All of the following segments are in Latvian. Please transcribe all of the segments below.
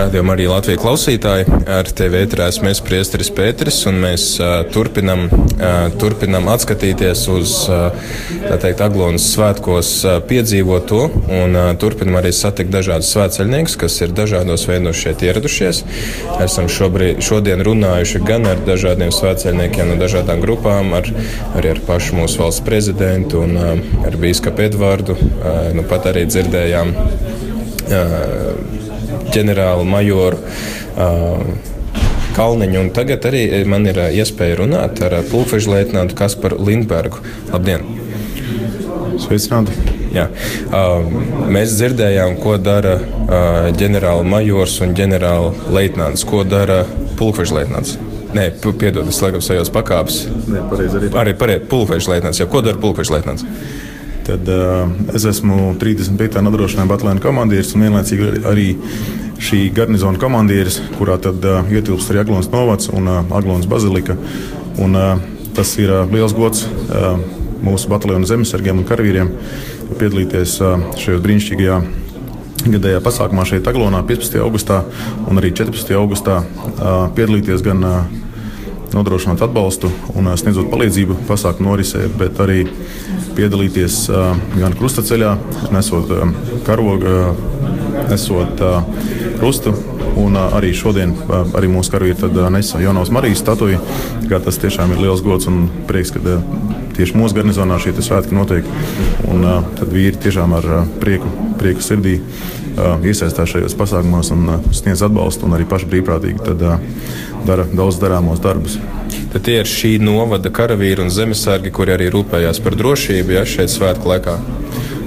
Rādījumā arī Latvijas klausītāji. Ar tevi ētrās mēs priesteris Pēteris, un mēs uh, turpinam, uh, turpinam atskatīties uz, uh, teikt, Aglonas svētkos uh, piedzīvot to, un uh, turpinam arī satikt dažādus svētceļniekus, kas ir dažādos veidos šeit ieradušies. Esam šobrīd, šodien runājuši gan ar dažādiem svētceļniekiem no dažādām grupām, ar, arī ar pašu mūsu valsts prezidentu un uh, ar bīskapu Edvardu. Uh, nu, pat arī dzirdējām ģenerāli majoru. Kalniņu, un tagad arī man ir iespēja runāt ar pulkveža leitnantu Kasparu Lindbergu. Labdien! Sveicināti! Jā. Mēs dzirdējām, ko dara ģenerāla majors un ģenerāla leitnants. Ko dara pulkveža leitnants? Nē, piedod, es laikam sajos pakāpes. Nē, pareizi arī. Arī pareizi, pulkveža leitnants. Jā, ko dara pulkveža leitnants? Tad uh, es esmu 35. nodrošinājuma batalīna komandieris un vienlaicīgi arī šī garnizona komandieris, kurā tad uh, ietilpst arī Aglons novads un uh, Aglons bazilika. Un, uh, tas ir uh, liels gods uh, mūsu batalīna zemesargiem un karavīriem piedalīties uh, šajos brīnišķīgajā gadējā pasākumā šeit Aglonā 15. augustā un arī 14. augustā uh, piedalīties gan uh, nodrošināt atbalstu un uh, sniedzot palīdzību pasākumu norisē, bet arī piedalīties gan krustaceļā, nesot karogu, nesot krustu. Un arī šodien arī mūsu karavīri nesa Jaunās Marijas statuju. Tas tiešām ir liels gods un prieks, ka tieši mūsu garnizonā šie svētki notiek. Un, tad vīri tiešām ar prieku, prieku sirdī iesaistās šajos pasākumos un sniedz atbalstu, un arī paši brīvprātīgi tad, dara daudz darāmos darbus. Tad tie ir šī novada karavīri un zemesargi, kuri arī rūpējās par drošību ja, šeit svētku laikā.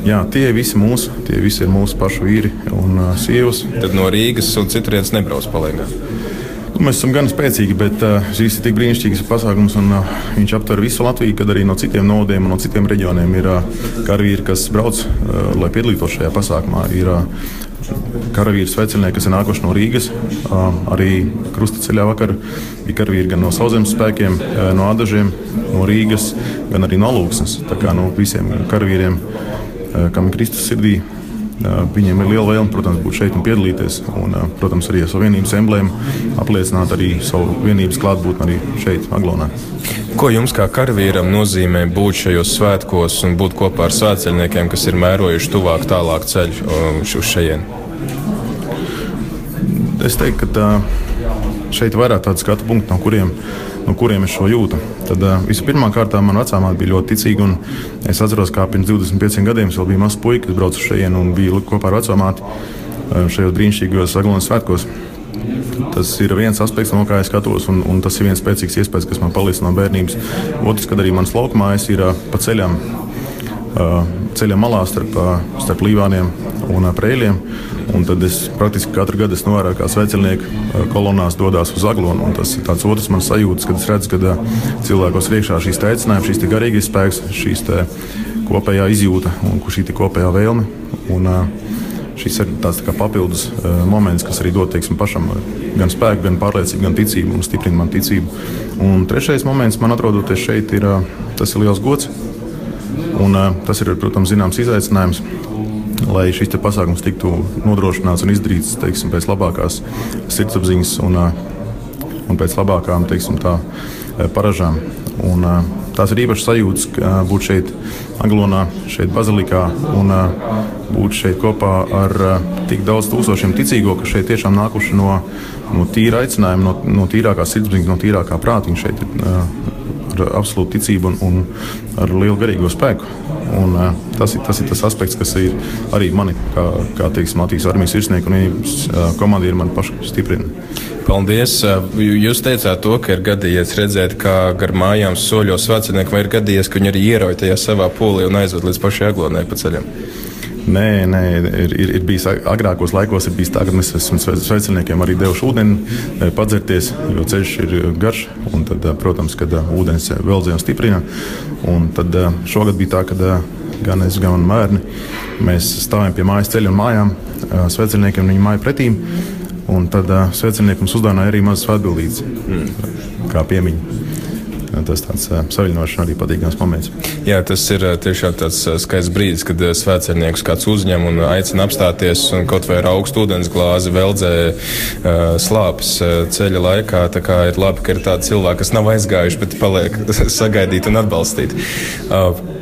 Jā, tie visi mūsu, tie visi ir mūsu pašu vīri un uh, sievas. Tad no Rīgas un citurienes nebrauc palīgā. Nu, mēs esam gan spēcīgi, bet uh, šis ir tik brīnišķīgs pasākums, un uh, viņš aptver visu Latviju, kad arī no citiem novadiem un no citiem reģioniem ir uh, karavīri, kas brauc, uh, lai piedalītos šajā pasākumā. Ir, uh, karavīri svecinieki, kas ir nākuši no Rīgas. Arī krustaceļā vakar bija karavīri gan no sauszemes spēkiem, no Adažiem, no Rīgas, gan arī no Lūksnes. Tā kā no visiem karavīriem, kam ir Kristus sirdī, Viņiem ir liela vēlme, protams, būt šeit un piedalīties. Un, protams, arī ar savu vienības emblēmu apliecināt arī savu vienības klātbūtni arī šeit, Aglonā. Ko jums kā karavīram nozīmē būt šajos svētkos un būt kopā ar svētceļniekiem, kas ir mērojuši tuvāk, tālāk ceļu uz šejienu? Es teiktu, ka šeit ir vairāk tādu skatu punktu, no kuriem, no kuriem es šo jūtu. Tad vispirmā kārtā man vecāmā bija ļoti ticīga. Es atceros, kā pirms 25 gadiem es biju mazs puika, kas brauca šejienu un bija kopā ar vecāmāti šajos brīnišķīgajos Aglonas svētkos. Tas ir viens aspekts, no kā es skatos, un, un tas ir viens spēcīgs iespējas, kas man paliks no bērnības. Otrs, kad arī mans laukumājas ir pa ceļam, ceļa malā starp, starp līvāniem un prēļiem. Un tad es praktiski katru gadu novēroju, kā sveicinieki kolonās dodas uz Aglonu. Tas ir tāds otrs mans sajūtas, kad es redzu, ka cilvēkos ir iekšā šīs aicinājums, šīs garīgais spēks, šīs kopējā izjūta un šī kopējā vēlme. Un, Šis ir tāds tā papildus uh, moments, kas arī dod teiksim, pašam gan spēku, gan pārliecību, gan ticību un stiprina man ticību. Un trešais moments, man atrodoties šeit, ir, uh, tas ir liels gods. Un, uh, tas ir, protams, zināms izaicinājums lai šis pasākums tiktu nodrošināts un izdarīts teiksim, pēc labākās sirdsapziņas un, un pēc labākām teiksim, tā, paražām. Un, tās ir īpašas sajūtas būt šeit, Aglonā, šeit, Bazilikā un būt šeit kopā ar tik daudz tūkstošiem ticīgo, kas šeit tiešām nākuši no, no tīra aicinājuma, no, no tīrākās sirdsapziņas, no tīrākā prāta. Viņi šeit ir ar absolūtu ticību un, un ar lielu garīgo spēku. Un, uh, tas, ir, tas ir tas aspekts, kas ir arī mani, kā, kā teiksim, Latvijas armijas virsnieku un uh, komandieri, man paši stiprina. Paldies! Jūs teicāt, to, ka ir gadījies redzēt, kā gar mājām soļos vecinieki, vai ir gadījies, ka viņi arī ierauj tajā savā pūlī un aizved līdz pašai aglonai pa ceļam. Nē, nē ir, ir, ir bijis agrākos laikos, ir bijis tā, ka mēs esam sveiciniekiem arī devuši ūdeni, eh, padzerties, jo ceļš ir eh, garš. Tad, eh, protams, kad ūdens veldzēm stiprina. Un tad šogad bija tā, ka gan es, gan mērni mēs stāvējam pie mājas ceļa un mājām, sveiciniekiem viņu māju pretīm. Un tad sveiciniekam uzdāvināja arī mazas atbildības, mm. kā piemiņa. Tas tāds saviņošs arī patīkams moments. Jā, tas ir tiešām tāds skaists brīdis, kad svētcerniekus kāds uzņem un aicina apstāties un kaut vai ar augstu ūdens glāzi veldzē slāpes ceļa laikā. Tā kā ir labi, ka ir tādi cilvēki, kas nav aizgājuši, bet paliek sagaidīt un atbalstīt.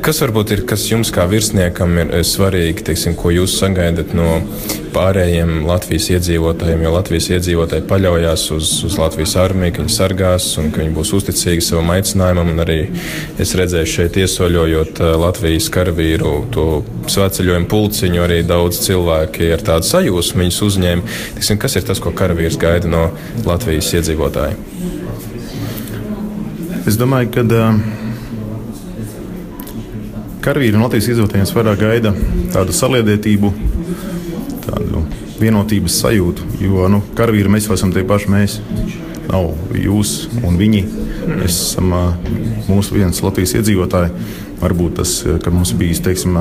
Kas varbūt ir, kas jums kā virsniekam ir svarīgi, teiksim, ko jūs sagaidat no pārējiem Latvijas iedzīvotājiem, jo Latvijas iedzīvotāji paļaujas uz, uz Latvijas armiju, ka viņi sargās un ka viņi būs uzticīgi savam aicinājumam. Un arī es redzēju šeit iesoļojot Latvijas karavīru to svētceļojumu pulciņu, arī daudz cilvēki ar tādu sajūsmu viņus uzņēma. Teiksim, kas ir tas, ko karavīrs gaida no Latvijas iedzīvotājiem? Es domāju, ka uh, karavīri un Latvijas iedzīvotājiem vairāk gaida tādu saliedētību, tādu vienotības sajūtu. Jo nu, karavīri mēs jau esam tie paši mēs. Nav jūs un viņi. Mēs esam mūsu viens Latvijas iedzīvotāji. Varbūt tas, ka mums bija teiksim,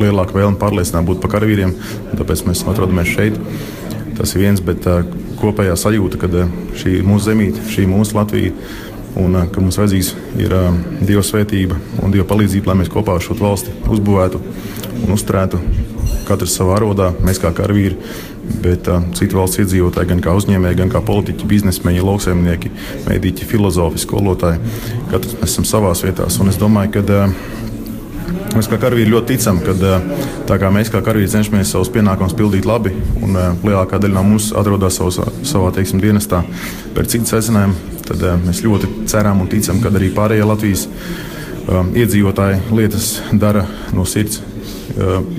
lielāka vēlme pārliecināt būt par karavīriem, tāpēc mēs atrodamies šeit. Tas ir viens, bet kopējā sajūta, ka šī mūsu zemīte, šī mūsu Latvija un ka mums vajadzīgs ir Dieva svētība un Dieva palīdzība, lai mēs kopā šo valsti uzbūvētu un uzturētu. Katrs savā arodā, mēs kā karavīri, bet uh, citu valsts iedzīvotāji, gan kā uzņēmēji, gan kā politiķi, biznesmeņi, lauksaimnieki, mēdīķi, filozofi, skolotāji. Katrs mēs esam savā vietā. Es domāju, ka uh, Mēs kā karavīri ļoti ticam, ka tā kā mēs kā karavīri cenšamies savus pienākumus pildīt labi, un lielākā daļa no mums atrodas savos, savā teiksim, dienestā pēc citas aicinājumu, tad mēs ļoti ceram un ticam, ka arī pārējie Latvijas iedzīvotāji lietas dara no sirds.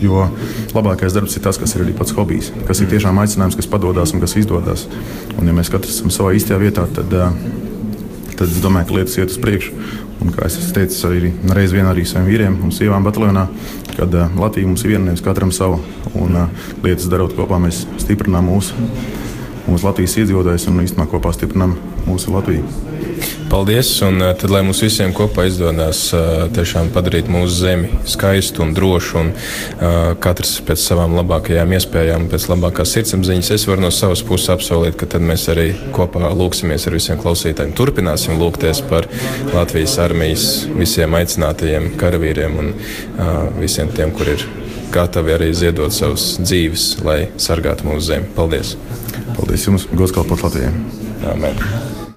Jo labākais darbs ir tas, kas ir arī pats hobijs, kas ir tiešām aicinājums, kas padodas un kas izdodas. Un, ja mēs katrs esam savā īstajā vietā, tad, uh, tad es domāju, ka lietas iet uz priekšu. Un, kā es teicu, arī reiz vien arī saviem vīriem un sievām bataljonā, kad uh, Latvija mums ir viena, nevis katram sava. Un uh, lietas darot kopā, mēs stiprinām mūsu, mūsu Latvijas iedzīvotājus un īstenībā kopā stiprinām mūsu Latviju. Paldies! Un tad, lai mums visiem kopā izdodas tiešām padarīt mūsu zemi skaistu un drošu, un katrs pēc savām labākajām iespējām, pēc labākās sirdsapziņas, es varu no savas puses apsolīt, ka tad mēs arī kopā lūksimies ar visiem klausītājiem. Turpināsim lūgties par Latvijas armijas visiem aicinātajiem karavīriem un visiem tiem, kur ir gatavi arī ziedot savas dzīves, lai sargātu mūsu zemi. Paldies! Paldies jums, Gods kalpot Latvijai! Amen!